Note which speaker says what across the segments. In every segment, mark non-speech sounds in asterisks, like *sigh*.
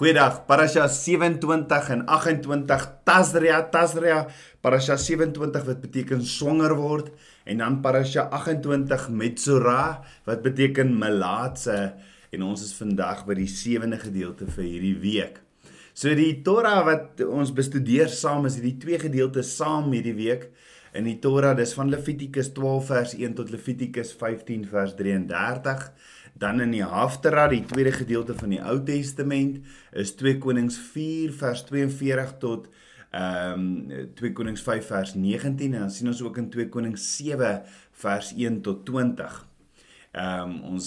Speaker 1: Goeiedag. Parasha 27 en 28 Tazria Tazria. Parasha 27 wat beteken swanger word. En dan Parasha 28 Metzora wat beteken melaatse. En ons is vandag by die sewende gedeelte vir hierdie week. So die Torah wat ons bestudeer saam is hierdie twee gedeeltes saam hierdie week. In die Torah dis van Levitikus 12 vers 1 tot Levitikus 15 vers 33 dan in die Haftara die tweede gedeelte van die Ou Testament is 2 Konings 4 vers 42 tot ehm um, 2 Konings 5 vers 19 en dan sien ons ook in 2 Konings 7 vers 1 tot 20 Ehm um, ons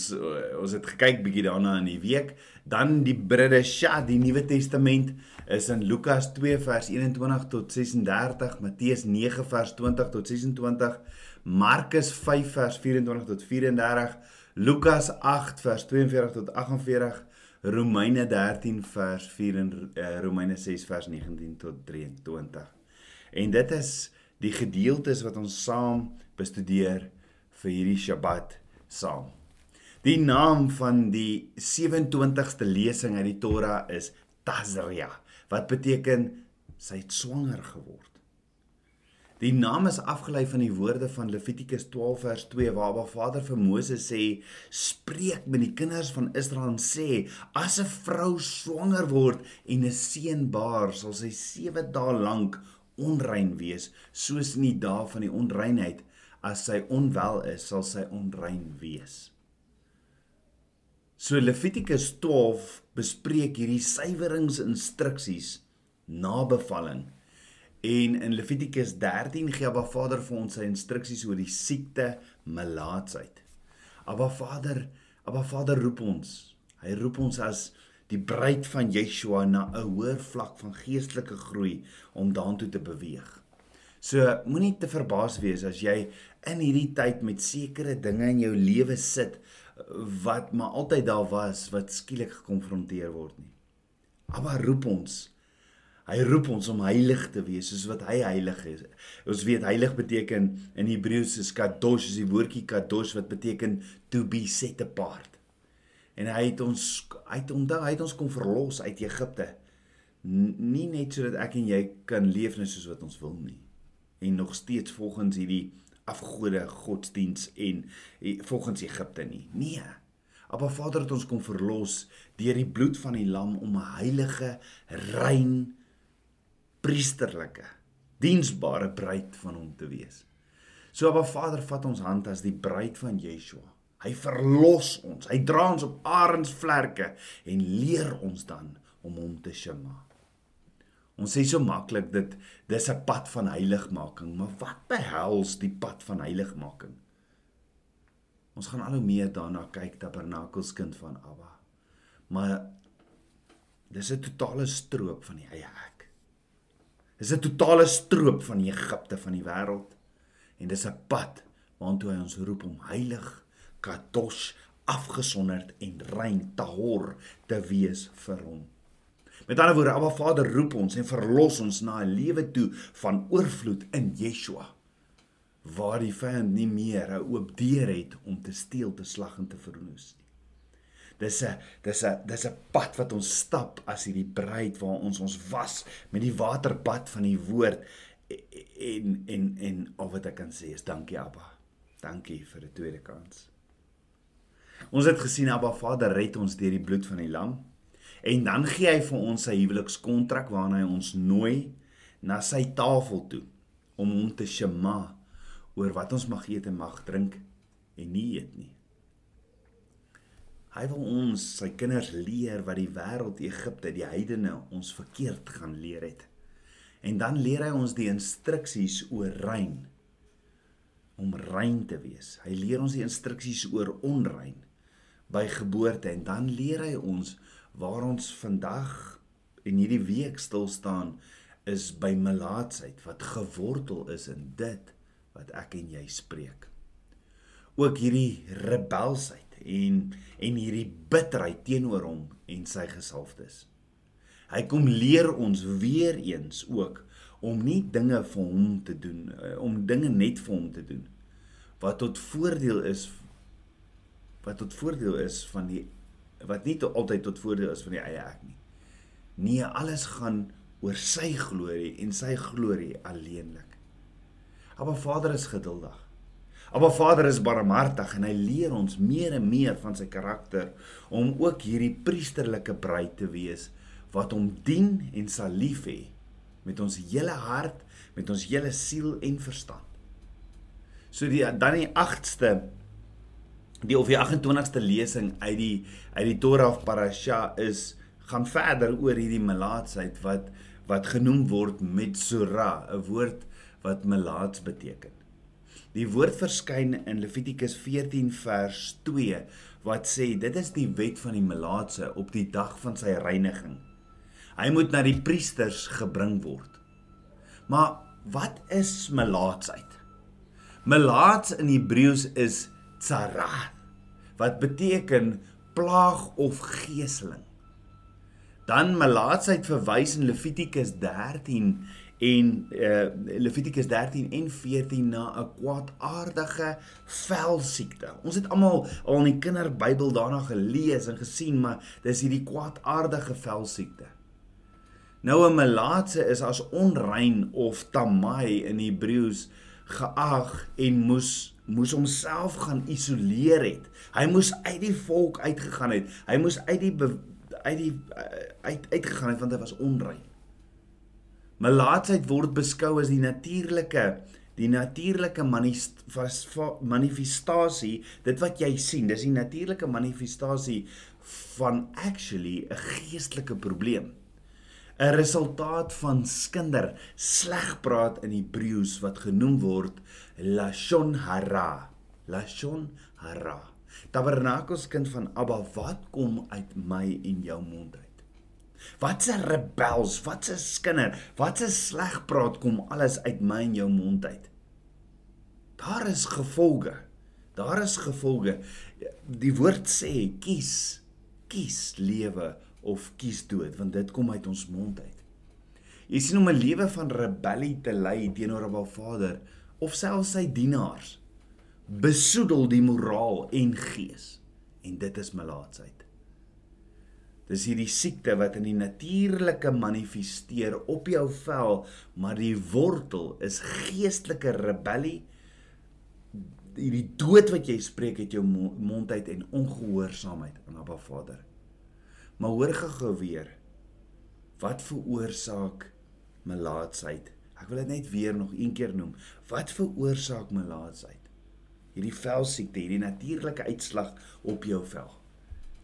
Speaker 1: ons het gekyk bietjie daarna in die week. Dan die Bridesha, die Nuwe Testament is in Lukas 2 vers 21 tot 36, Matteus 9 vers 20 tot 26, Markus 5 vers 24 tot 34, Lukas 8 vers 42 tot 48, Romeine 13 vers 4 en uh, Romeine 6 vers 19 tot 23. En dit is die gedeeltes wat ons saam bestudeer vir hierdie Sabbat saam. Die naam van die 27ste lesing uit die Torah is Tazria wat beteken sy het swanger geword. Die naam is afgelei van die woorde van Levitikus 12 vers 2 waar Abba Vader vir Moses sê: "Spreek met die kinders van Israel en sê: As 'n vrou swanger word en 'n seun baar, sal sy 7 dae lank onrein wees, soos in die dae van die onreinheid as sy onwel is, sal sy onrein wees. So Levitikus 12 bespreek hierdie suiweringsinstruksies na bevalling. En in Levitikus 13 gee Abba Vader vir ons sy instruksies oor die siekte melaatsheid. Abba Vader, Abba Vader roep ons. Hy roep ons as die bruid van Yeshua na 'n hoër vlak van geestelike groei om daartoe te beweeg. So moenie te verbaas wees as jy in hierdie tyd met sekere dinge in jou lewe sit wat maar altyd daar was wat skielik gekonfronteer word nie. Abba roep ons. Hy roep ons om heilig te wees soos wat hy heilig is. Ons weet heilig beteken in Hebreëus is kadosh, is die woordjie kadosh wat beteken to be set apart. En hy het ons hy het onthou hy het ons kom verlos uit Egipte. Nie net sodat ek en jy kan leef net soos wat ons wil nie en nog steeds volgens hierdie afgode godsdiens en volgens Egipte nie. Nee. Maar Vader het ons kom verlos deur die bloed van die lam om 'n heilige, rein priesterlike, diensbare bruid van hom te wees. So Abba Vader vat ons hand as die bruid van Yeshua. Hy verlos ons. Hy dra ons op arensvlerke en leer ons dan om hom te shema. Ons sê so maklik dit dis 'n pad van heiligmaking, maar wat behels die pad van heiligmaking? Ons gaan al hoe meer daarna kyk tabernakelskind van Abba. Maar dis 'n totale stroop van die eie ek. Dis 'n totale stroop van die Egipte van die wêreld en dis 'n pad waartoe hy ons roep om heilig, kadosh, afgesonderd en rein tahor te wees vir hom. Met ander woorde, Abba Vader roep ons en verlos ons na 'n lewe toe van oorvloed in Yeshua waar die vyand nie meer 'n oop deur het om te steel, te slag en te vernoes nie. Dis 'n dis 'n dis 'n pad wat ons stap as hierdie bruid waar ons ons was met die waterbad van die woord en en en al wat ek kan sê is dankie Abba. Dankie vir 'n tweede kans. Ons het gesien Abba Vader red ons deur die bloed van die lam. En dan gee hy vir ons sy huwelikskontrak waarna hy ons nooi na sy tafel toe om hom te shema oor wat ons mag eet en mag drink en nie eet nie. Hy wil ons sy kinders leer wat die wêreld Egipte, die heidene ons verkeerd gaan leer het. En dan leer hy ons die instruksies oor rein om rein te wees. Hy leer ons die instruksies oor onrein by geboorte en dan leer hy ons waar ons vandag en hierdie week stil staan is by melaatsheid wat gewortel is in dit wat ek en jy spreek. Ook hierdie rebelsheid en en hierdie bitterheid teenoor hom en sy gesalfdes. Hy kom leer ons weer eens ook om nie dinge vir hom te doen eh, om dinge net vir hom te doen wat tot voordeel is wat tot voordeel is van die wat nie tot altyd tot voordeel is van die eie ek nie. Nee, alles gaan oor sy glorie en sy glorie alleenlik. Maar Vader is geduldig. Maar Vader is barmhartig en hy leer ons meer en meer van sy karakter om ook hierdie priesterlike bruid te wees wat hom dien en sal lief hê met ons hele hart, met ons hele siel en verstand. So die dan die 8ste die of die 28ste lesing uit die uit die Torah Parasha is gaan verder oor hierdie melaatsheid wat wat genoem word Metsura, 'n woord wat melaats beteken. Die woord verskyn in Levitikus 14 vers 2 wat sê dit is die wet van die melaatse op die dag van sy reiniging. Hy moet na die priesters gebring word. Maar wat is melaatsheid? Melaats in Hebreëus is tsara wat beteken plaag of geeseling. Dan melaatsheid verwys in Levitikus 13 en uh, Levitikus 13 en 14 na 'n kwaadaardige velsiekte. Ons het almal al in die kinderbybel daarna gelees en gesien, maar dis hierdie kwaadaardige velsiekte. Nou 'n melaatse is as onrein of tamai in Hebreëus geag en moes moes homself gaan isoleer het. Hy moes uit die volk uitgegaan het. Hy moes uit die uit die uit uitgegaan het want hy was onrein. Melaatsheid word beskou as die natuurlike die natuurlike manifestasie dit wat jy sien dis die natuurlike manifestasie van actually 'n geestelike probleem. 'n resultaat van skinder slegpraat in Hebreëus wat genoem word lashon hara. Lashon hara. Tabernakels kind van Abba wat kom uit my en jou mond Wat 'n rebels, wat 'n skinder, wat 'n slegpraat kom alles uit my en jou mond uit. Daar is gevolge. Daar is gevolge. Die woord sê kies, kies lewe of kies dood, want dit kom uit ons mond uit. Jy sien om 'n lewe van rebellie te lei teenoor 'n Vader of selfs sy dienaars besoedel die moraal en gees en dit is melaatsheid. Dis hierdie siekte wat in die natuurlike manifesteer op jou vel, maar die wortel is geestelike rebellie. Hierdie dood wat jy spreek uit jou mond uit en ongehoorsaamheid aan Abba Vader. Maar hoor gou weer. Wat veroorsaak melaatsheid? Ek wil dit net weer nog een keer noem. Wat veroorsaak melaatsheid? Hierdie velsiekte, hierdie natuurlike uitslag op jou vel.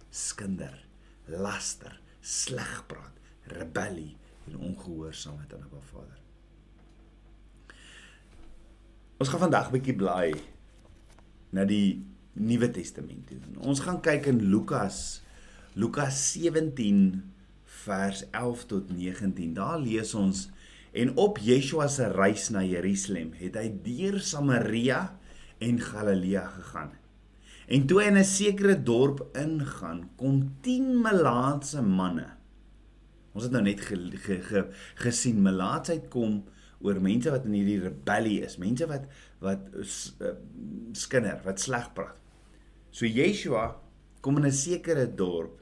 Speaker 1: Skinder laster, slegpraat, rebellie en ongehoorsaamheid aan 'n Vader. Ons gaan vandag 'n bietjie blaai na die Nuwe Testament toe. Ons gaan kyk in Lukas Lukas 17 vers 11 tot 19. Daar lees ons en op Yeshua se reis na Jerusalem het hy deur Samaria en Galilea gegaan. En toe hy in 'n sekere dorp ingaan, kom 10 melaatse manne. Ons het nou net ge, ge, ge, gesien melaatsheid kom oor mense wat in hierdie rebellie is, mense wat wat uh, skinder, wat sleg praat. So Yeshua kom in 'n sekere dorp.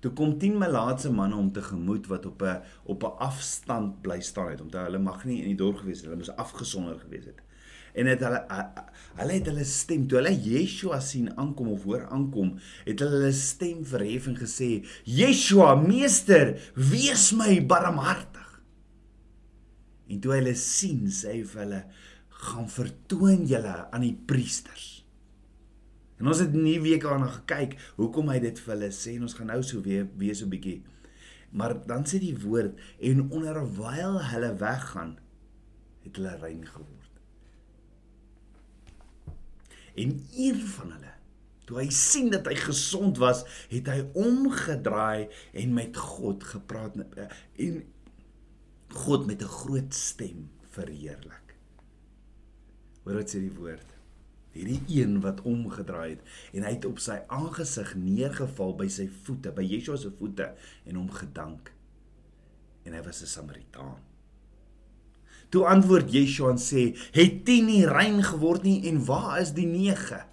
Speaker 1: Toe kom 10 melaatse manne om te gemoed wat op 'n op 'n afstand bly staan het. Onthou, hulle mag nie in die dorp gewees het, hulle moes afgesonder gewees het en het hulle hulle het hulle stem toe hulle Yeshua sien aankom of hoor aankom het hulle hulle stem verhef en gesê Yeshua meester wees my barmhartig. En toe hulle sien sê hy vir hulle gaan vertoon julle aan die priesters. En ons het nie week aan gekyk hoekom hy dit vir hulle sê en ons gaan nou so weer weer so 'n bietjie. Maar dan sê die woord en onderwyl hulle weggaan het hulle rein geword En een van hulle, toe hy sien dat hy gesond was, het hy omgedraai en met God gepraat en God met 'n groot stem verheerlik. Hoor wat sê die woord? Hierdie een wat omgedraai het en hy het op sy aangesig neergeval by sy voete, by Yeshua se voete en hom gedank. En hy was 'n Samaritaan. Toe antwoord Yeshua en sê: "Het 10 nie rein geword nie en waar is die 9?"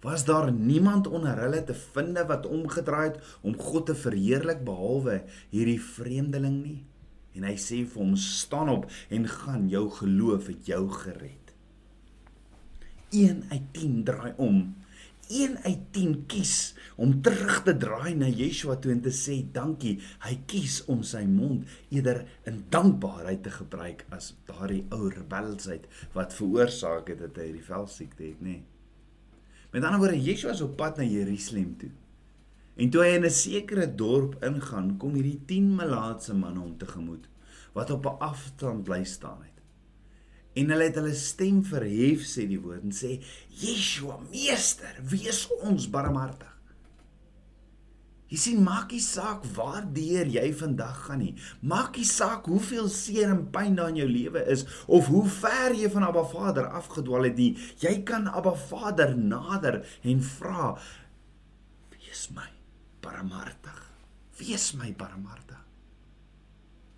Speaker 1: Was daar niemand onder hulle te vind wat omgedraai het om God te verheerlik behalwe hierdie vreemdeling nie? En hy sê vir hom: "Staan op en gaan, jou geloof het jou gered." 1 uit 10 draai om 1 uit 10 kies om terug te draai na Yeshua toe en te sê dankie. Hy kies om sy mond eerder in dankbaarheid te gebruik as daardie ou rebelsheid wat veroorsaak het dat hy die velsiekte het, nê. Nee. Met ander woorde, Yeshua is op pad na Jerusalem toe. En toe hy in 'n sekere dorp ingaan, kom hierdie 10 melaatse manne hom tegemoet wat op 'n afstand bly staan het. En hulle het hulle stem verhef sê die woord en sê Yeshua meester wees ons barmhartig. Jy sien maak nie saak waar deur jy vandag gaan nie. Maak nie saak hoeveel seer en pyn daar in jou lewe is of hoe ver jy van Abba Vader afgedwaal het nie. Jy kan Abba Vader nader en vra wees my barmhartig. Wees my barmhartig.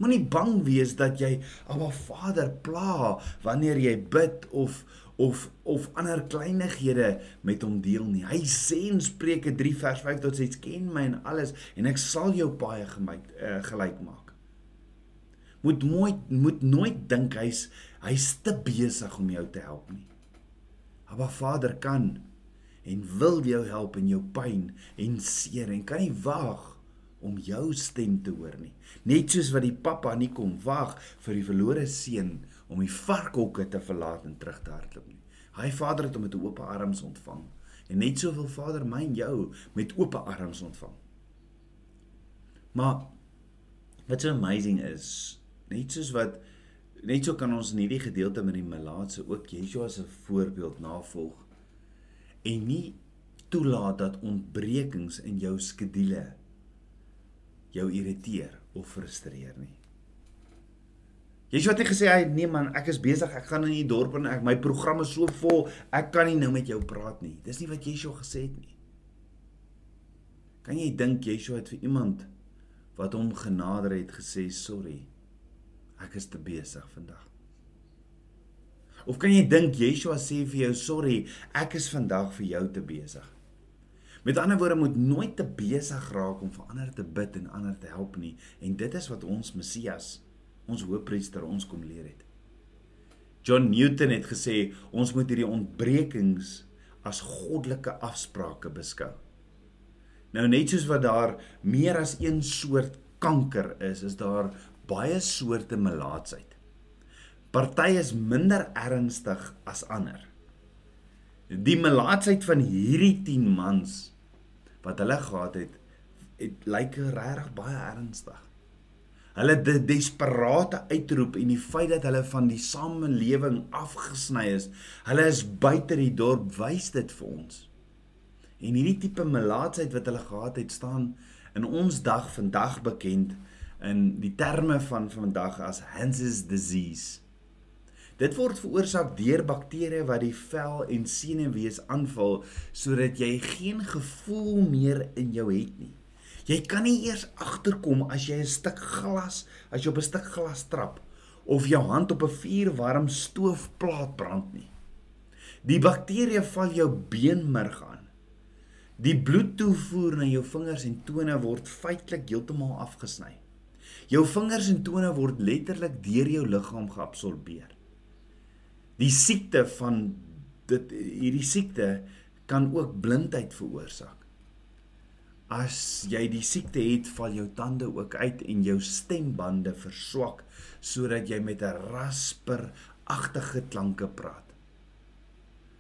Speaker 1: Moenie bang wees dat jy Abba Vader pla wanneer jy bid of of of ander kleinighede met hom deel nie. Hy sê in Spreuke 3 vers 5 tot 6 ken my en alles en ek sal jou paai gemaak uh, gelyk maak. Moet nooit moet nooit dink hy's hy's te besig om jou te help nie. Abba Vader kan en wil jou help in jou pyn en seer en kan nie wag om jou stem te hoor nie. Net soos wat die pappa nie kom wag vir die verlore seun om die varkhokke te verlaat en terug te hardloop nie. Hy Vader het hom met oop arms ontvang. En net so wil Vader my en jou met oop arms ontvang. Maar wat so amazing is, net soos wat net so kan ons in hierdie gedeelte met die melaatse ook Yeshua se voorbeeld navolg en nie toelaat dat ontbrekings in jou skedule jou irriteer of frustreer nie. Jy het net gesê hy nee man, ek is besig, ek gaan in die dorp en ek my program is so vol, ek kan nie nou met jou praat nie. Dis nie wat Yeshua gesê het nie. Kan jy dink Yeshua het vir iemand wat hom genader het gesê sorry. Ek is te besig vandag. Of kan jy dink Yeshua sê vir jou sorry, ek is vandag vir jou te besig. Met ander woorde moet nooit te besig raak om vir ander te bid en ander te help nie en dit is wat ons Messias, ons Hoëpriester ons kom leer het. John Newton het gesê ons moet hierdie ontbrekings as goddelike afsprake beskou. Nou net soos wat daar meer as een soort kanker is, is daar baie soorte melaatsheid. Party is minder ernstig as ander. Die melaatsheid van hierdie 10 mans wat hulle gehad het, het lyk regtig baie ernstig. Hulle de desperate uitroep en die feit dat hulle van die samelewing afgesny is, hulle is buite die dorp, wys dit vir ons. En hierdie tipe melaatsheid wat hulle gehad het, staan in ons dag vandag bekend in die terme van vandag as Hansen's disease. Dit word veroorsaak deur bakterieë wat die vel en senuwees aanval sodat jy geen gevoel meer in jou het nie. Jy kan nie eers agterkom as jy 'n stuk glas, as jy op 'n stuk glas trap of jou hand op 'n vuurwarm stoofplaat brand nie. Die bakterieë val jou beenmerg aan. Die bloedtoevoer na jou vingers en tone word feitelik heeltemal afgesny. Jou vingers en tone word letterlik deur jou liggaam geabsorbeer die siekte van dit hierdie siekte kan ook blindheid veroorsaak. As jy die siekte het, val jou tande ook uit en jou stembande verswak sodat jy met 'n rasperagtige klanke praat.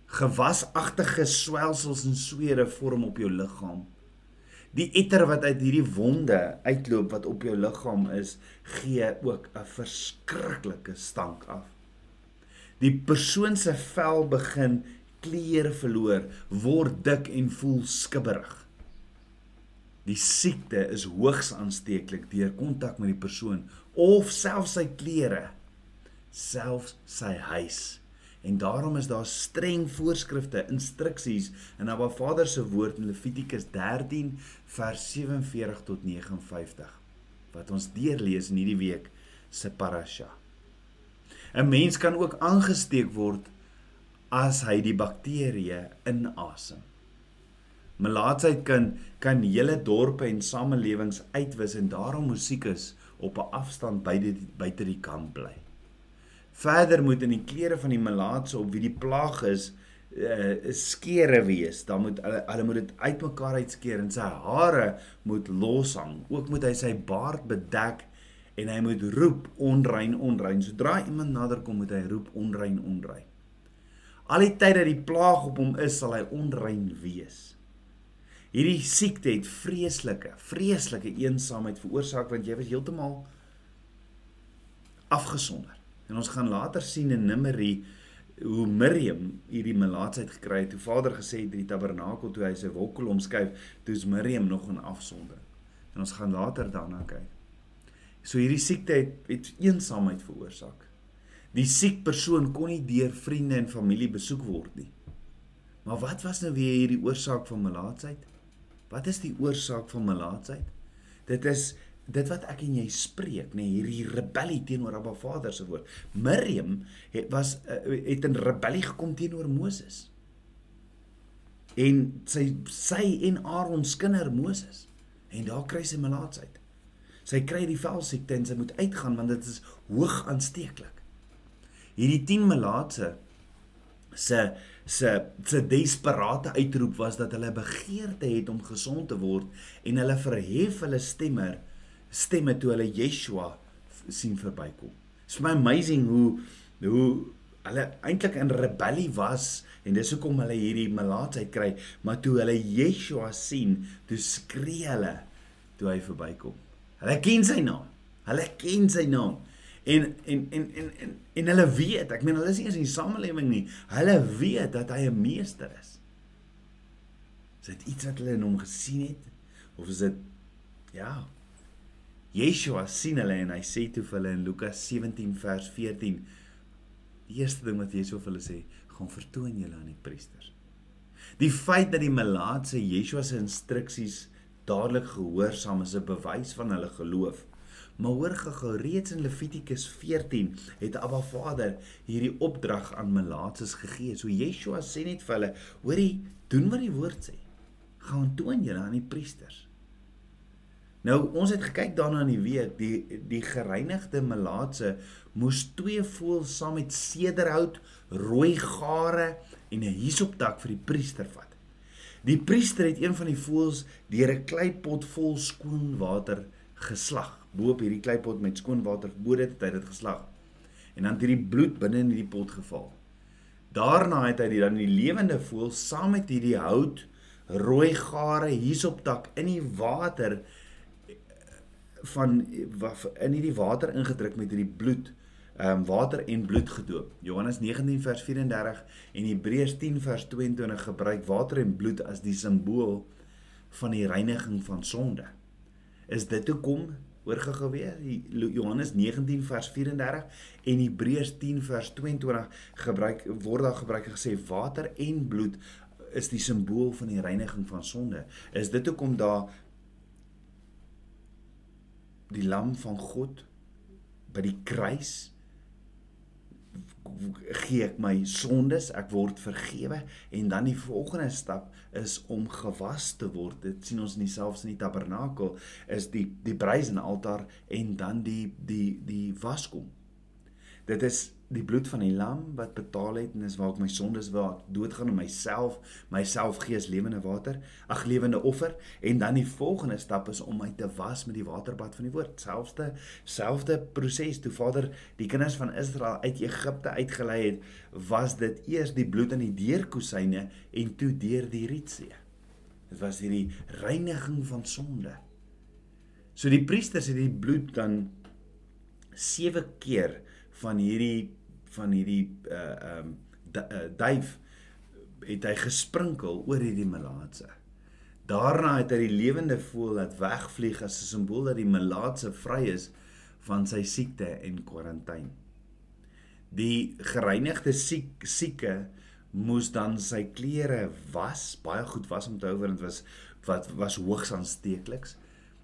Speaker 1: Gewasagtige swelsels en swere vorm op jou liggaam. Die etter wat uit hierdie wonde uitloop wat op jou liggaam is, gee ook 'n verskriklike stank af die persoon se vel begin kleur verloor, word dik en voel skibberig. Die siekte is hoogs aansteeklik deur kontak met die persoon of selfs sy klere, selfs sy huis. En daarom is daar streng voorskrifte, instruksies in Abba Vader se woord in Levitikus 13 vers 47 tot 59 wat ons deurlees in hierdie week se parasha. 'n Mens kan ook aangesteek word as hy die bakterieë inasem. Melaatsheid kan kan hele dorpe en samelewings uitwis en daarom musiek is op 'n afstand buite buite die kamp bly. Verder moet in die klere van die melaatse op wie die plaag is, uh, skere wees. Dan moet hulle hulle moet dit uitmekaar uitskeer en sy hare moet loshang. Ook moet hy sy baard bedek en hy moet roep onrein onrein. Sodra iemand nader kom, moet hy roep onrein onrein. Al die tyd dat die plaag op hom is, sal hy onrein wees. Hierdie siekte het vreeslike, vreeslike eensaamheid veroorsaak want jy was heeltemal afgesonder. En ons gaan later sien in Numeri hoe Miriam hierdie melaatsheid gekry het. Toe Vader gesê het die tabernakel toe hy sy wolkol omskuif, toe is Miriam nog in afsondering. En ons gaan later daarna kyk. So hierdie siekte het, het eensaamheid veroorsaak. Die siek persoon kon nie deur vriende en familie besoek word nie. Maar wat was nou weer hierdie oorsaak van melaatsheid? Wat is die oorsaak van melaatsheid? Dit is dit wat ek en jy spreek, nê, nee, hierdie rebellie teenoor Abba Vader se woord. Miriam het was eh, het in rebellie gekom teenoor Moses. En sy sy en Aaron se kinder Moses. En daar kry sy melaatsheid. Sy kry die velsiekte en sy moet uitgaan want dit is hoog aansteeklik hierdie 10 melaatse se se se desperate uitroep was dat hulle begeerte het om gesond te word en hulle verhef hulle stemmer stemme toe hulle Yeshua sien verbykom. It's my amazing hoe hoe hulle eintlik in rebellie was en dis hoekom hulle hierdie melaatsheid kry, maar toe hulle Yeshua sien, toe skree hulle toe hy verbykom. Hulle ken sy naam. Hulle ken sy naam. En en en en en, en hulle weet, ek meen hulle is nie eens in die samelewing nie. Hulle weet dat hy 'n meester is. Is dit iets wat hulle in hom gesien het of is dit ja. Yeshua sien hulle en hy sê toe vir hulle in Lukas 17 vers 14 die eerste ding wat Yeshua vir hulle sê, gaan vertoon julle aan die priesters. Die feit dat die melaatse Yeshua se instruksies dadelik gehoorsaam is 'n bewys van hulle geloof. Maar hoor gou reeds in Levitikus 14 het Abba Vader hierdie opdrag aan melaatses gegee. So Yeshua sê net vir hulle, hoorie, doen wat die woord sê. Gaan toon julle aan die priesters. Nou ons het gekyk daarna in die week, die die gereinigde melaatse moes twee voëls saam met sederhout, rooi gare en 'n hisoptak vir die priester vat. Die priester het een van die voëls deur 'n kleipot vol skoon water geslag bo op hierdie kleipot met skoon water bo dit het hy dit geslag. En dan het hierdie bloed binne in die pot geval. Daarna het hy die dan die lewende voël saam met hierdie hout rooi gare hierop in die water van in hierdie water ingedruk met hierdie bloed um, water en bloed gedoop. Johannes 19 vers 34 en Hebreërs 10 vers 22 gebruik water en bloed as die simbool van die reiniging van sonde. Is dit hoekom Hoor gou weer, Johannes 19 vers 34 en Hebreërs 10 vers 22 gebruik word daar gebruik gesê water en bloed is die simbool van die reiniging van sonde. Is dit hoekom daar die lam van God by die kruis gee ek my sondes, ek word vergewe en dan die volgende stap is om gewas te word. Dit sien ons in dieselfde in die tabernakel is die die bruisenaltaar en dan die die die waskom. Dit is die bloed van die lam wat betaal het en is waar ek my sondes wil doodgaan om myself myself gee as lewende water, ag lewende offer en dan die volgende stap is om my te was met die waterbad van die woord. Selfde selfde proses toe Vader die kinders van Israel uit Egipte uitgelei het, was dit eers die bloed aan die deurkusyne en toe deur die Rietsee. Dit was hierdie reiniging van sonde. So die priesters het die bloed dan 7 keer van hierdie van hierdie uh um uh, duif het hy gesprinkel oor hierdie melaatse. Daarna het hy die lewende voël laat wegvlieg as 'n simbool dat die melaatse vry is van sy siekte en kwarantyne. Die gereinigde siek sieke moes dan sy klere was, baie goed was om te hou want dit was wat was hoogs aansteekliks.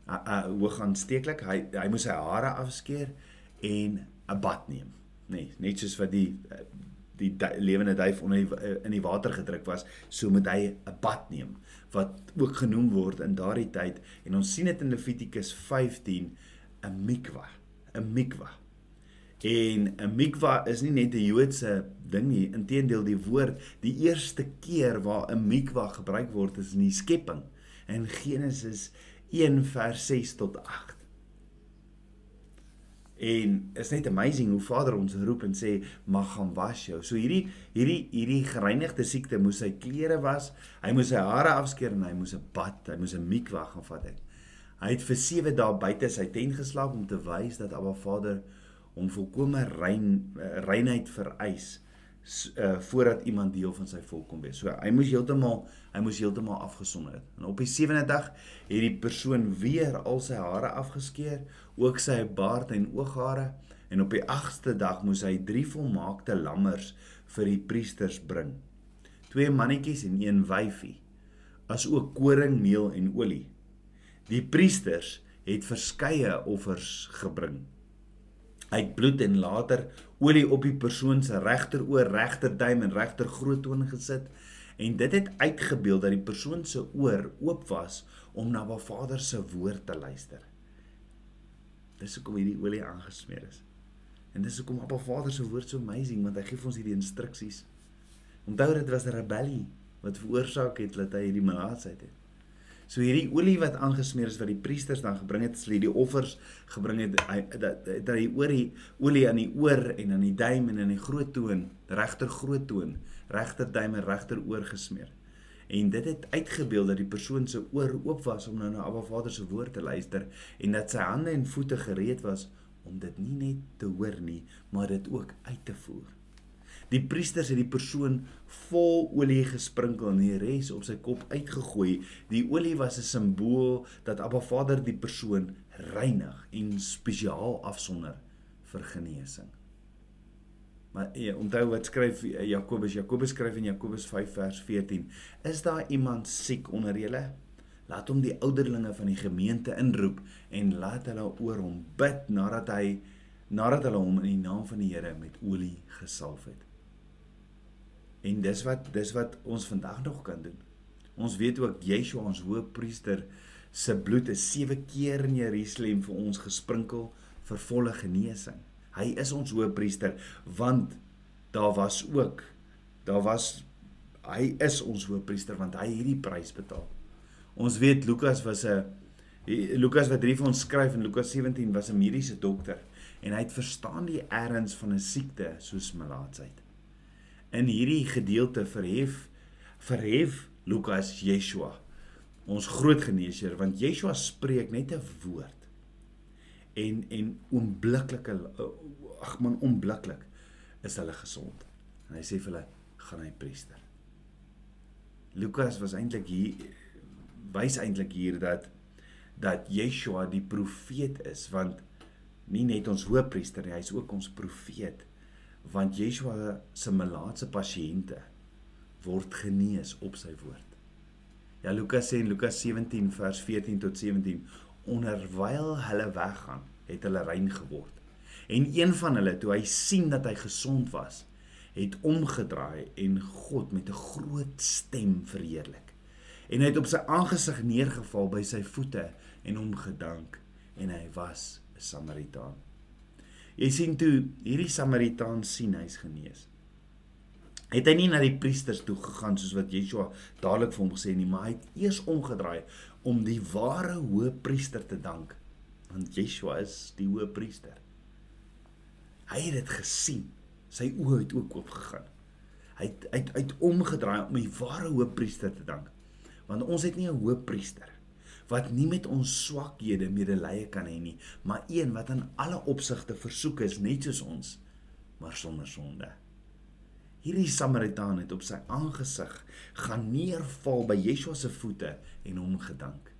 Speaker 1: Uh, uh hoog aansteeklik. Hy hy moes sy hare afskeer en 'n bad neem nê nee, net soos wat die die du lewende duif onder die, uh, in die water gedruk was, so moet hy 'n bad neem wat ook genoem word in daardie tyd en ons sien dit in Levitikus 15 'n mikwa, 'n mikwa. En 'n mikwa is nie net 'n Joodse ding nie, inteendeel die woord, die eerste keer waar 'n mikwa gebruik word is in die skepping in Genesis 1 vers 6 tot 8. En is net amazing hoe Vader ons roep en sê mag gaan was jou. So hierdie hierdie hierdie gereinigde siekte moes sy klere was, hy moes sy hare afskeer en hy moes 'n bad, hy moes 'n mikwa gaan vat het. Hy het vir 7 dae buite sy tent geslaap om te wys dat Abba Vader hom volkome rein eh, reinheid vereis uh voordat iemand deel van sy volk kom wees. So hy moes heeltemal hy moes heeltemal afgesonder het. En op die 7de dag het die persoon weer al sy hare afgeskeer, ook sy baard en ooghare en op die 8ste dag moes hy drie volmaakte lammers vir die priesters bring. Twee mannetjies en een wyfie, as ook koring, meel en olie. Die priesters het verskeie offers gebring uit bloed en later olie op die persoon se regteroor, regterduim en regter groottoon gesit en dit het uitgebeeld dat die persoon se oor oop was om na Ba Vader se woord te luister. Dis hoekom hierdie olie aangesmeer is. En dis hoekom Abba Vader se woord so amazing want hy gee vir ons hierdie instruksies. Onthou dit was 'n rebellie wat veroorsaak het dat hy hierdie malaatsheid het. So hierdie olie wat aangesmeer is wat die priesters dan gebring het, hulle die offers gebring het dat dat hy oor die olie aan die oor en aan die duim en in die groot toon, regter groot toon, regter duim en regter oor gesmeer. En dit het uitgebeeld dat die persoon se oor oop was om nou na Abba Vader se woord te luister en dat sy hande en voete gereed was om dit nie net te hoor nie, maar dit ook uit te voer. Die priesters het die persoon vol olie gesprinkel en die res op sy kop uitgegooi. Die olie was 'n simbool dat Abba Vader die persoon reinig en spesiaal afsonder vir genesing. Maar ja, onthou wat skryf Jakobus? Jakobus skryf in Jakobus 5 vers 14: Is daar iemand siek onder julle? Laat hom die ouderlinge van die gemeente inroep en laat hulle oor hom bid nadat hy nadat hulle hom in die naam van die Here met olie gesalf het. En dis wat dis wat ons vandag nog kan doen. Ons weet ook Yeshua ons hoëpriester se bloed is 7 keer in Jerusalem vir ons gesprinkel vir volle genesing. Hy is ons hoëpriester want daar was ook daar was hy is ons hoëpriester want hy het die prys betaal. Ons weet Lukas was 'n Lukas wat drie vir ons skryf in Lukas 17 was 'n mediese dokter en hy het verstaan die erns van 'n siekte soos melaatsheid in hierdie gedeelte verhef verhef Lukas Yeshua ons groot geneesheer want Yeshua spreek net 'n woord en en oombliklik ag man oombliklik is hulle gesond. En hy sê vir hulle gaan hy priester. Lukas was eintlik hier wys eintlik hier dat dat Yeshua die profeet is want nie net ons hoëpriester nie hy's ook ons profeet want Yeshua se malaatse pasiënte word genees op sy woord. Ja Lukas sê in Lukas 17 vers 14 tot 17 onderwyl hulle weggaan, het hulle rein geword. En een van hulle toe hy sien dat hy gesond was, het omgedraai en God met 'n groot stem verheerlik. En hy het op sy aangesig neergeval by sy voete en hom gedank en hy was 'n Samaritaan. Jy sien toe hierdie Samaritaan sien hy's genees. Het hy nie na die priesters toe gegaan soos wat Yeshua dadelik vir hom gesê nie, maar hy het eers omgedraai om die ware hoëpriester te dank, want Yeshua is die hoëpriester. Hy het dit gesien. Sy oë het ook oopgegaan. Hy het uit uit omgedraai om die ware hoëpriester te dank. Want ons het nie 'n hoëpriester wat nie met ons swakhede medelee kan hê nie, maar een wat in alle opsigte versoek is net soos ons, maar sonder sonde. Hierdie Samaritaan het op sy aangesig gaan neerval by Yeshua se voete en hom gedank.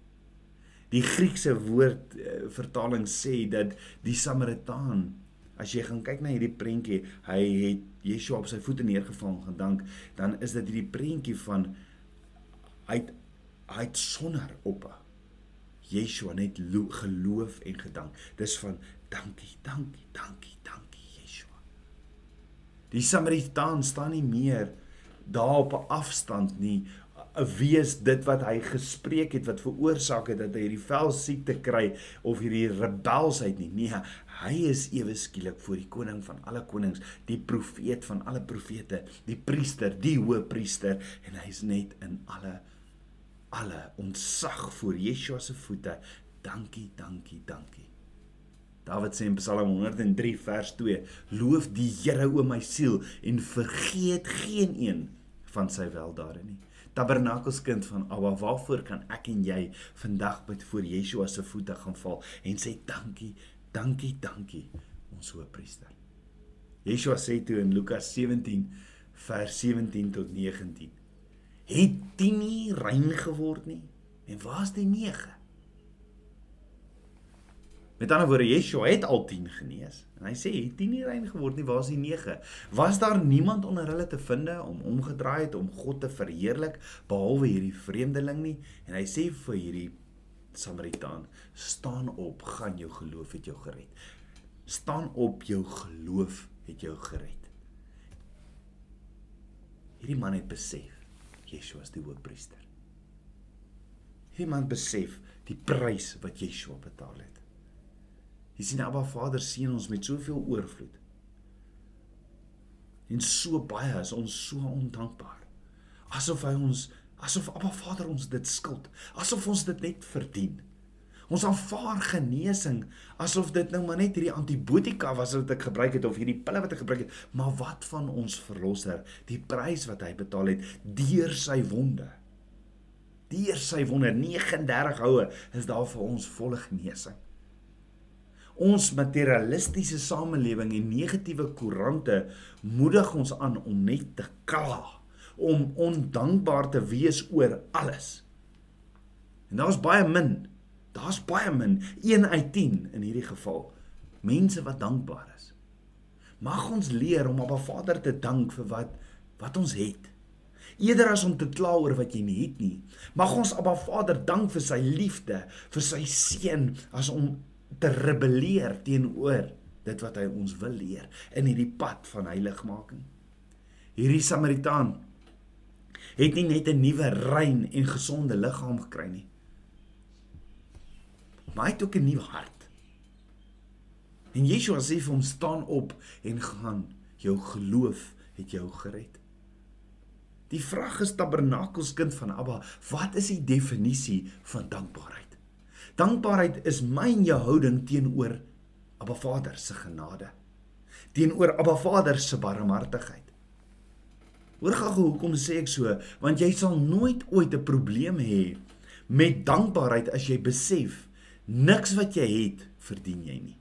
Speaker 1: Die Griekse woord uh, vertaling sê dat die Samaritaan As jy gaan kyk na hierdie prentjie, hy het Yeshua op sy voete neergeval en gedank, dan is dit hierdie prentjie van hy het, hy het sonder op Yeshua net geloof en gedank. Dis van dankie, dankie, dankie, dankie Yeshua. Die Samaritaan staan nie meer daar op 'n afstand nie wie is dit wat hy gespreek het wat veroorsaak het dat hy hierdie vel siekte kry of hierdie rebelsheid nie nee hy is ewe skielik voor die koning van alle konings die profeet van alle profete die priester die hoëpriester en hy's net in alle alle ontsag voor Yeshua se voete. Dankie dankie dankie. Dawid sê in Psalm 103 vers 2 loof die Here o my siel en vergeet geen een van sy weldade nie. Tabernakelskind van Abba, waarvoor kan ek en jy vandag met voor Yeshua se voete gaan val en sê dankie, dankie, dankie ons hoëpriester. Yeshua sê toe in Lukas 17 vers 17 tot 19: Het 10 nie rein geword nie? En waar is die 9? Met ander woorde, Yeshua het al 10 genees. En hy sê, "Het 10 nie rein geword nie, waar is die 9? Was daar niemand onder hulle te finde om omgedraai het om God te verheerlik behalwe hierdie vreemdeling nie?" En hy sê vir hierdie Samaritaan, "Staan op, gaan jou geloof het jou gered." Staan op, jou geloof het jou gered. Hierdie man het besef Yeshua is die hoëpriester. Hierdie man besef die prys wat Yeshua betaal het. Jy sien Abba Vader seën ons met soveel oorvloed. En so baie is ons so ondankbaar. Asof hy ons asof Abba Vader ons dit skuld, asof ons dit net verdien. Ons aanvaar genesing asof dit nou maar net hierdie antibiotika was wat ek gebruik het of hierdie pille wat ek gebruik het, maar wat van ons verlosser, die prys wat hy betaal het deur sy wonde. Deur sy wonde 39 houe is daar vir ons volle genesing. Ons materialistiese samelewing en negatiewe koerante moedig ons aan om net te kla, om ondankbaar te wees oor alles. En daar's baie min. Daar's baie min, 1 uit 10 in hierdie geval, mense wat dankbaar is. Mag ons leer om op 'n Vader te dank vir wat wat ons het. Eerder as om te kla oor wat jy nie het nie, mag ons 'n Vader dank vir sy liefde, vir sy seën as om te rebelleer teenoor dit wat hy ons wil leer in hierdie pad van heiligmaking. Hierdie Samaritaan het nie net 'n nuwe rein en gesonde liggaam gekry nie. Maar hy het ook 'n nuwe hart. En Yeshua sê vir hom staan op en gaan, jou geloof het jou gered. Die vraag is tabernakelskind van Abba, wat is die definisie van dankbaarheid? Dankbaarheid is my en jou houding teenoor Abba Vader se genade. Teenoor Abba Vader se barmhartigheid. Hoor gou hoekom sê ek so, want jy sal nooit ooit 'n probleem hê met dankbaarheid as jy besef niks wat jy het verdien jy nie.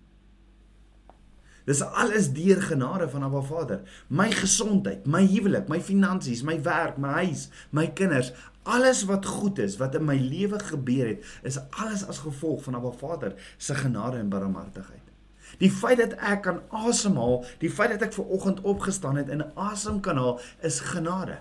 Speaker 1: Dis alles deur genade van Abba Vader. My gesondheid, my huwelik, my finansies, my werk, my huis, my kinders, alles wat goed is wat in my lewe gebeur het, is alles as gevolg van Abba Vader se genade en barmhartigheid. Die feit dat ek kan asemhaal, die feit dat ek ver oggend opgestaan het en asem kan haal, is genade.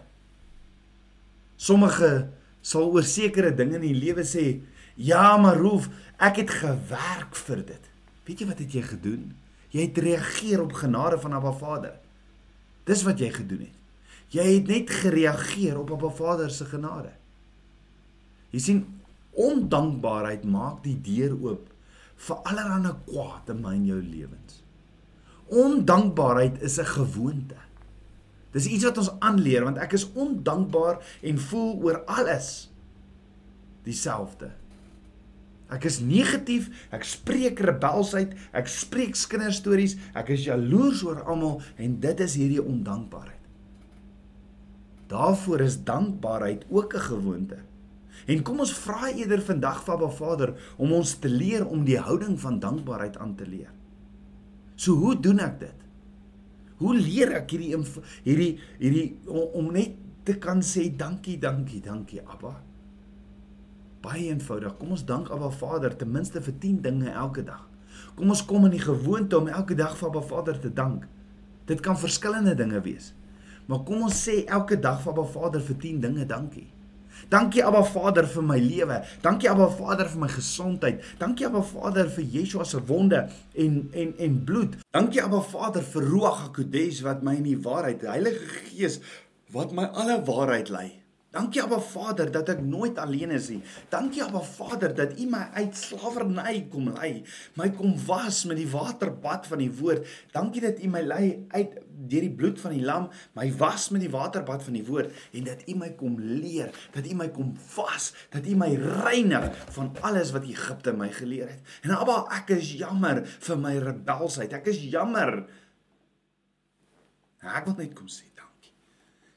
Speaker 1: Sommige sal oor sekere dinge in die lewe sê, "Ja, maar Roof, ek het gewerk vir dit." Weet jy wat het jy gedoen? Jy het reageer op genade van Abba Vader. Dis wat jy gedoen het. Jy het net gereageer op Abba Vader se genade. Jy sien, ondankbaarheid maak die deur oop vir allerlei kwaad in my en jou lewens. Ondankbaarheid is 'n gewoonte. Dis iets wat ons aanleer want ek is ondankbaar en voel oor alles dieselfde. Ek is negatief, ek spreek rebelsheid, ek spreek kinderstories, ek is jaloers oor almal en dit is hierdie ondankbaarheid. Daarvoor is dankbaarheid ook 'n gewoonte. En kom ons vra eerder vandag van Ba Vader om ons te leer om die houding van dankbaarheid aan te leer. So hoe doen ek dit? Hoe leer ek hierdie hierdie hierdie om, om net te kan sê dankie, dankie, dankie Abba? Baie eenvoudig. Kom ons dank Abba Vader ten minste vir 10 dinge elke dag. Kom ons kom in die gewoonte om elke dag vir Abba Vader te dank. Dit kan verskillende dinge wees. Maar kom ons sê elke dag vir Abba Vader vir 10 dinge dankie. Dankie Abba Vader vir my lewe. Dankie Abba Vader vir my gesondheid. Dankie Abba Vader vir Yeshua se wonde en en en bloed. Dankie Abba Vader vir Ruach HaKodesh wat my in die waarheid, die Heilige Gees wat my alle waarheid lei. Dankie Abba Vader dat ek nooit alleen is nie. Dankie Abba Vader dat U my uit slawerny kom lei, my kom was met die waterbad van die woord. Dankie dat U my lei uit deur die bloed van die lam, my was met die waterbad van die woord en dat U my kom leer, dat U my kom was, dat U my reinig van alles wat Egipte my geleer het. En Abba, ek is jammer vir my rebelsheid. Ek is jammer. Ek wil net kom sê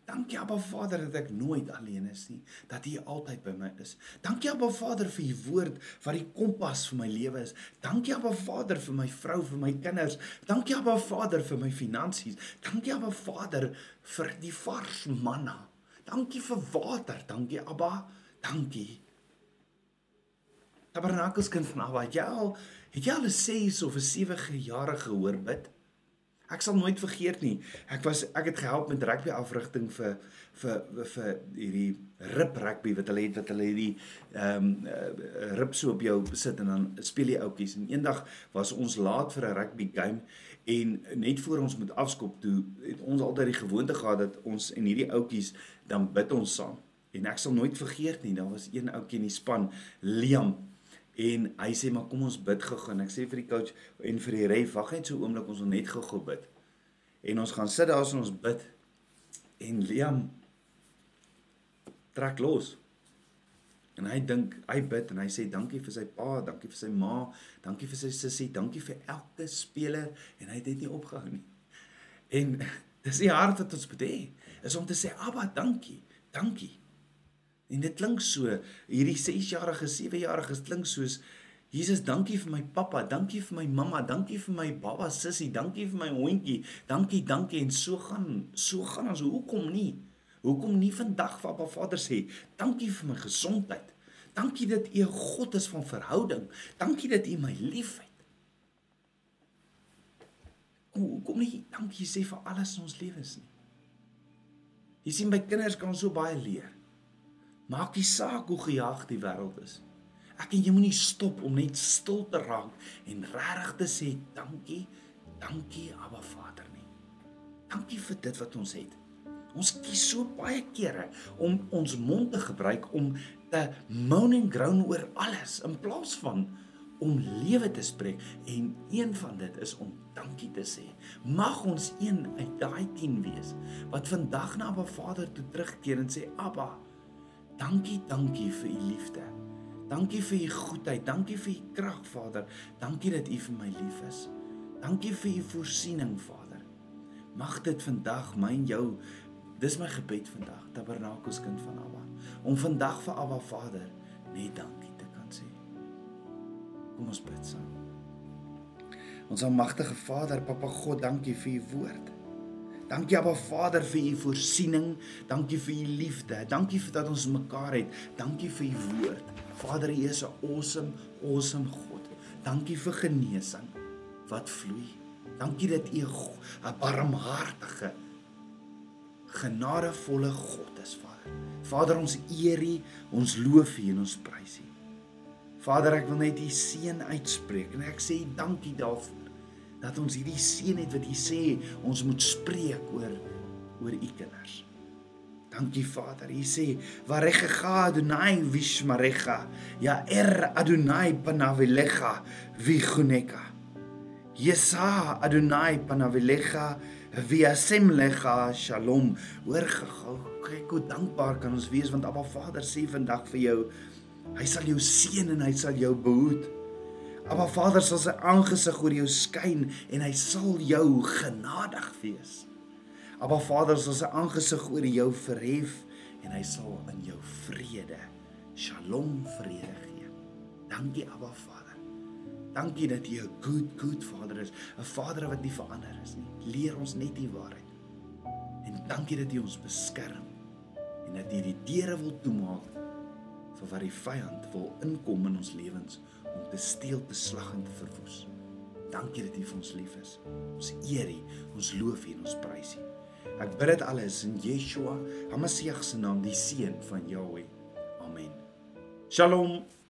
Speaker 1: Dankie Abba Vader dat ek nooit alleen is nie, dat U altyd by my is. Dankie Abba Vader vir U woord wat die kompas vir my lewe is. Dankie Abba Vader vir my vrou, vir my kinders. Dankie Abba Vader vir my finansies. Dankie Abba Vader vir die vars manna. Dankie vir water. Dankie Abba. Dankie. Tabernakels kind van Abba, het jy al het jy al 'n 6 of 'n 7 jarige gehoor bid? Ek sal nooit vergeet nie. Ek was ek het gehelp met rugby afrigting vir vir vir hierdie rip rugby wat hulle het wat hulle hierdie ehm um, uh, rip so op jou besit en dan speel die ouppies en eendag was ons laat vir 'n rugby game en net voor ons moet afskop toe het ons altyd die gewoonte gehad dat ons en hierdie ouppies dan bid ons saam. En ek sal nooit vergeet nie, daar was een ouetjie in die span, Liam En hy sê maar kom ons bid gou-gou en ek sê vir die coach en vir die ref wag net so 'n oomblik ons wil net gou-gou bid. En ons gaan sit daar as ons bid en Liam trek los. En hy dink hy bid en hy sê dankie vir sy pa, dankie vir sy ma, dankie vir sy sussie, dankie vir elke speler en hy het net nie opgehou nie. En *laughs* dis die hart wat ons bedê is om te sê Abba dankie, dankie. En dit klink so, hierdie 6-jarige, 7-jarige klink soos Jesus, dankie vir my pappa, dankie vir my mamma, dankie vir my baba sussie, dankie vir my hondjie, dankie, dankie en so gaan, so gaan ons. Hoekom nie? Hoekom nie vandag vir Papa Vader sê, dankie vir my gesondheid. Dankie dat U 'n God is van verhouding. Dankie dat U my liefhet. Hoekom nie dankie sê vir alles in ons lewens nie? Jy sien by kinders kan ons so baie leer. Maak nie saak hoe gejaag die wêreld is. Ek en jy moenie stop om net stil te raak en regtig te sê dankie, dankie Abba Vader nie. Dankie vir dit wat ons het. Ons kies so baie kere om ons mond te gebruik om te moan and groan oor alles in plaas van om lewe te spreek en een van dit is om dankie te sê. Mag ons een uit daai 10 wees wat vandag na Abba Vader toe terugkeer en sê Abba Dankie, dankie vir u liefde. Dankie vir u goedheid. Dankie vir u krag, Vader. Dankie dat u vir my lief is. Dankie vir u voorsiening, Vader. Mag dit vandag my en jou dis my gebed vandag, Tabernakels kind van Abba, om vandag vir Abba Vader net dankie te kan sê. Kom ons bid saam. Ons almagtige Vader, Papa God, dankie vir u woord. Dankie Abba Vader vir u voorsiening. Dankie vir u liefde. Dankie vir dat ons mekaar het. Dankie vir u woord. Vader, u is 'n awesome, awesome God. Dankie vir genesing wat vloei. Dankie dat u 'n barmhartige, genadevolle God is, Vader. Vader, ons eer u, ons loof u en ons prys u. Vader, ek wil net u seën uitspreek en ek sê dankie daarvoor dat ons hierdie seën het wat U sê ons moet spreek oor oor U kinders. Dankie Vader. U sê warege ga Adonai vishmarecha. Ja er Adonai panavilecha viguneka. Yesa Adonai panavilecha viasemlecha shalom. Hoor kyk hoe dankbaar kan ons wees want Abba Vader sê vandag vir jou hy sal jou seën en hy sal jou behoed. Aba Vader sal sy aangesig oor jou skyn en hy sal jou genadig wees. Aba Vader sal sy aangesig oor jou verhef en hy sal in jou vrede, Shalom vrede gee. Dankie Aba Vader. Dankie dat jy 'n good good Vader is, 'n Vader wat nie verander is nie. Leer ons net die waarheid. En dankie dat jy ons beskerm en dat jy die deure wil toemaak vir wat die vyand wil inkom in ons lewens om te steel, te slag en te verwoes. Dankie dat U vir ons lief is. Ons eer U, ons loof U en ons prys U. Ek bid dit alles in Yeshua, Hamasieg se naam, die seun van Jahweh. Shalom.